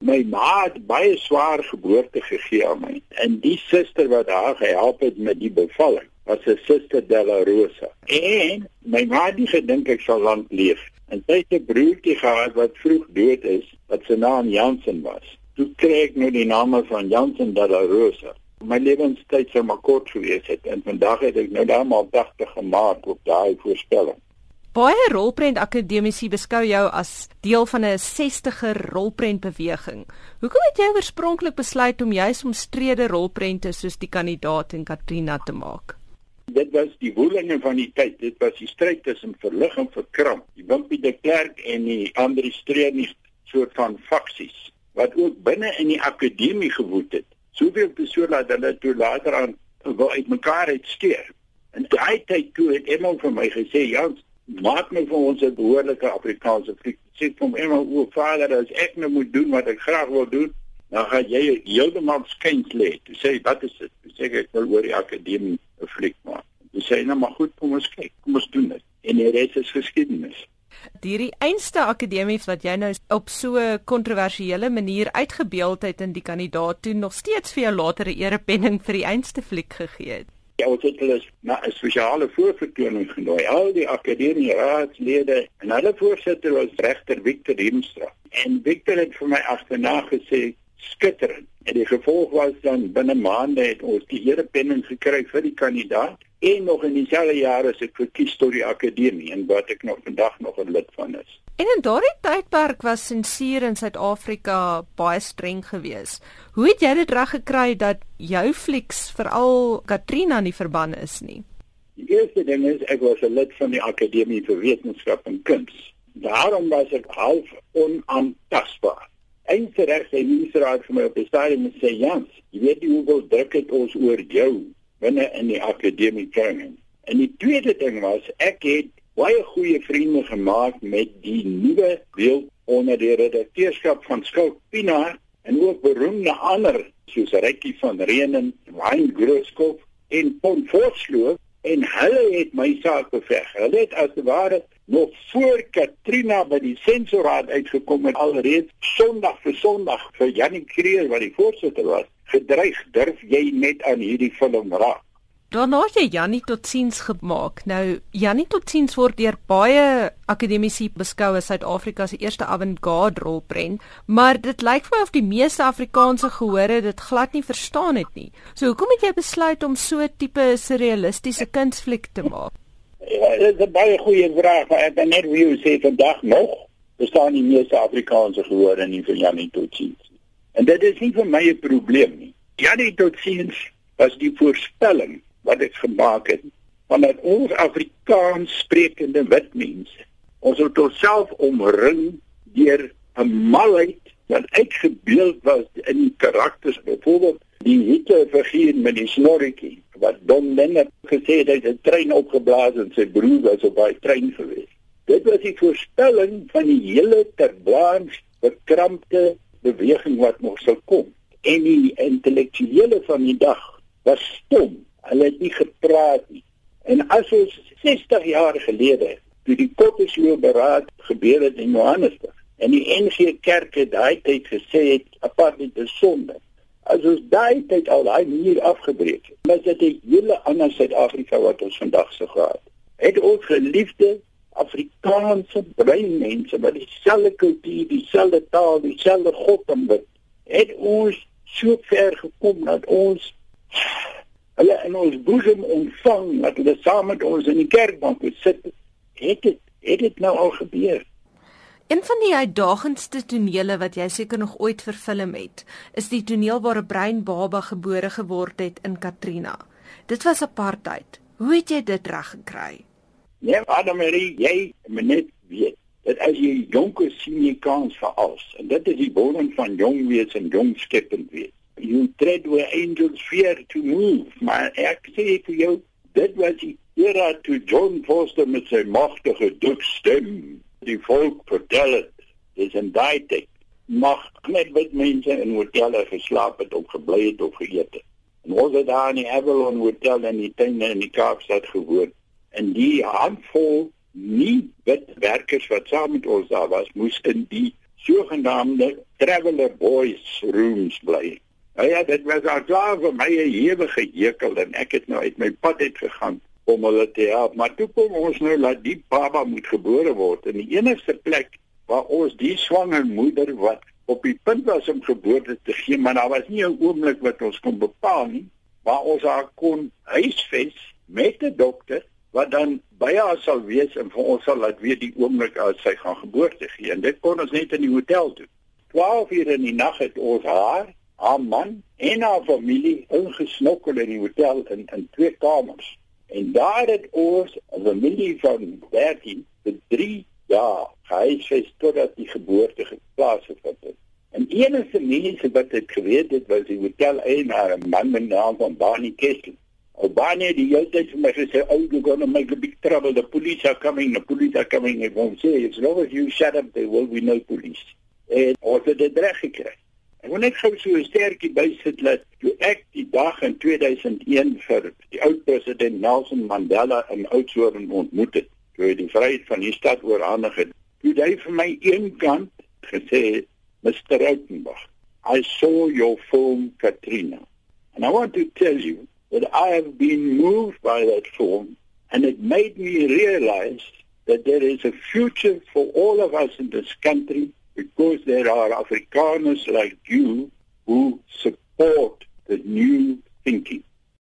My ma het baie swaar geboorte gegee aan my. En die suster wat haar gehelp het met die bevalling, was 'n suster Della Rosa. En my ma het gedink ek sal lank leef. En sy het 'n broertjie gehad wat vroeg dood is, wat se naam Jansen was. Toe kry ek nou die naam van Jansen Della Rosa. My lewenstyd sou maar kort gewees het en vandag het ek nou daar maar 80 gemaak op daai voorspelling. Baie rolprent akademici beskou jou as deel van 'n 60er rolprent beweging. Hoekom het jy oorspronklik besluit om juis omstrede rolprente soos die kandidaat en Katrina te maak? Dit was die woelinge van die tyd. Dit was die stryd tussen verlig en verkramp. Die Wimpie de Klerk en die ander streenie soort van faksies wat ook binne in die akademie gewoed het. Soveel persone dat hulle toe later aan wou uitmekaar het skeer. En daai tyd toe het iemand vir my gesê, "Jans, maak my vir ons 'n behoorlike Afrikaanse fliek. Sê vir hom eenmal o, vader, as ek nou moet doen wat ek graag wil doen, dan gaan jy heeltemal skyn lê. Jy sê, "Wat is dit?" Jy sê ek wil oor die akademie 'n fliek maak. Jy sê, "Nou maar goed, kom ons kyk. Kom ons doen dit." En die res is geskiedenis. Hierdie einste akademie wat jy nou op so 'n kontroversiële manier uitgebeeld het in die kandidaat toe nog steeds vir jou latere erepenning vir die einste fliek gegee het. Ja, ons het hulle na 'n spesiale voorvertoning genooi. Al die akademie raadslede en hulle voorsitter was regter Victor Hemstra. En Victor het vir my agterna gesê skitterend. En die gevolg was dan binne maande het ons die erepenning gekry vir die kandidaat en nog in dieselfde jaar as ek verkies tot die akademie en wat ek nog vandag nog 'n lid van is. En in daardie tydperk was sensuur in Suid-Afrika baie streng geweest. Hoe het jy dit reg gekry dat jou flieks veral Katrina nie verbann is nie? Die eerste ding is ek was 'n lid van die Akademie vir Wetenskap en Kuns. Daarom was ek half onaantastbaar. Reg sê ministeraat vir my op die stadium sê Jans, jy weet nie hoeveel druk het ons oor jou binne in die akademie training. En die tweede ding was ek het baie goeie vriende gemaak met die nuwe beeld onder die redakteurskap van Skou Pinaar en ook beroemde ander soos Rykie van Reenen, Wayne Grooskop en Pon Forsloo en hulle het my saak beveg. Hulle het as ware nog voor Katrina by die sensoraad uitgekom en alreeds Sondag vir Sondag vir Janie Kreer wat die voorsitter was, gedreig durf jy net aan hierdie film raak. Daarna het jy Jannie Totsiens gemaak. Nou Jannie Totsiens word deur baie akademici beskou as Suid-Afrika se eerste avant-garde rolprent, maar dit lyk vir my of die meeste Afrikaanse gehore dit glad nie verstaan het nie. So hoekom het jy besluit om so 'n tipe surrealistiese kunsfliek te maak? Ja, dit is 'n baie goeie vraag. Ek het net wie sê vandag nog bestaan die meeste Afrikaanse gehore nie vir Jannie Totsiens. En dit is nie vir my 'n probleem nie. Jannie Totsiens was die voorspelling wat ek gemaak het vanuit ons Afrikaans sprekende wit mense. Ons het onsself omring deur 'n malheid wat uitgebeeld was in die karakters, byvoorbeeld die Hitler figuur met die snorretjie wat Don Lennart gesê het hy het 'n trein opgeblaas en sy broer was op daai trein gewees. Dit was die voorspelling van die hele terblaans bekrampte beweging wat nog sou kom. En die intellektuele van die dag was stom Hulle het nie gepraat nie. En as ons 60 jaar gelede toe die Koppesloe beraad gebeur het in Johannesburg en die NG Kerk het daai tyd gesê het apartheid is sonde. As ons daai tyd al daai muur afgebreek het, was dit 'n hele ander Suid-Afrika wat ons vandag sou gehad. Het ons geliefde Afrikaanse breinmense wat dieselfde kultuur, dieselfde taal, dieselfde God wat het ons so ver gekom dat ons hulle in ons boesem ontvang dat hulle saam met ons in die kerkbank sit het dit het dit nou al gebeur Een van die uitdagendste tonele wat jy seker nog ooit vervilm het, is die toneel waar 'n bruin baba gebore geword het in Katrina. Dit was apartheid. Hoe het jy dit reg gekry? Nee, Adamarie, jy moet net weet dat as jy jonk is, sien jy kans vir alles. En dit is die bodem van jong wees en jong skepend wees you tread where angels fear to move. Maar ek sê vir jou, dit was die era toe John Foster met sy magtige dik stem die volk vertel het. Dis 'n daai tyd. Mag net wit mense in hotelle geslaap het of gebly het of geëet het. En ons het daar in die Avalon Hotel in die tuine in die Kaapstad gewoon. En die handvol nie wit werkers wat saam met ons daar was, moes in die sogenaamde traveler boys rooms bly. Nou ja, dit was al klaar vir my 'n ewige hekel en ek het nou uit my pad uit gegaan om hulle te help. Maar toe kom ons nou dat die baba moet gebore word in die enigste plek waar ons die swanger moeder wat op die punt was om geboorte te gee, maar daar was nie 'n oomblik wat ons kon bepaal nie, waar ons haar kon huisves met 'n dokter wat dan by haar sal wees en vir ons sal laat weet die oomblik as sy gaan geboorte gee. En dit kon ons net in die hotel doen. 12 ure in die nag het ons haar haar man en haar familie ingesnokkel in die hotel in in twee kamers. En daar het ons 'n familie van 13 vir 3 jaar gehuisves totdat die geboorte geplaasgevind het. En enige mense wat dit geweet het, was die hotel eienaar, 'n man met naam van Barney Kessel. Obane die hele tyd vir my gesê, "Oh, you're going to make a big trouble. The police are coming. The police are coming." Ek wou sê, "As long as you shut up, there will be no police." En ons het dit reg gekry. Ek wil net gou so 'n sterkie bysit dat toe ek die dag in 2001 vir die oud president Nelson Mandela in Oudtshoorn ontmoet het, toe hy die vryheid van die stad oorhandig het, het hy vir my eenkant gesê, "Mr. Rautenbach, I saw your film Katrina. And I want to tell you that I have been moved by that film and it made me realize that there is a future for all of us in this country because there are Afrikaners like you who support the new thinking.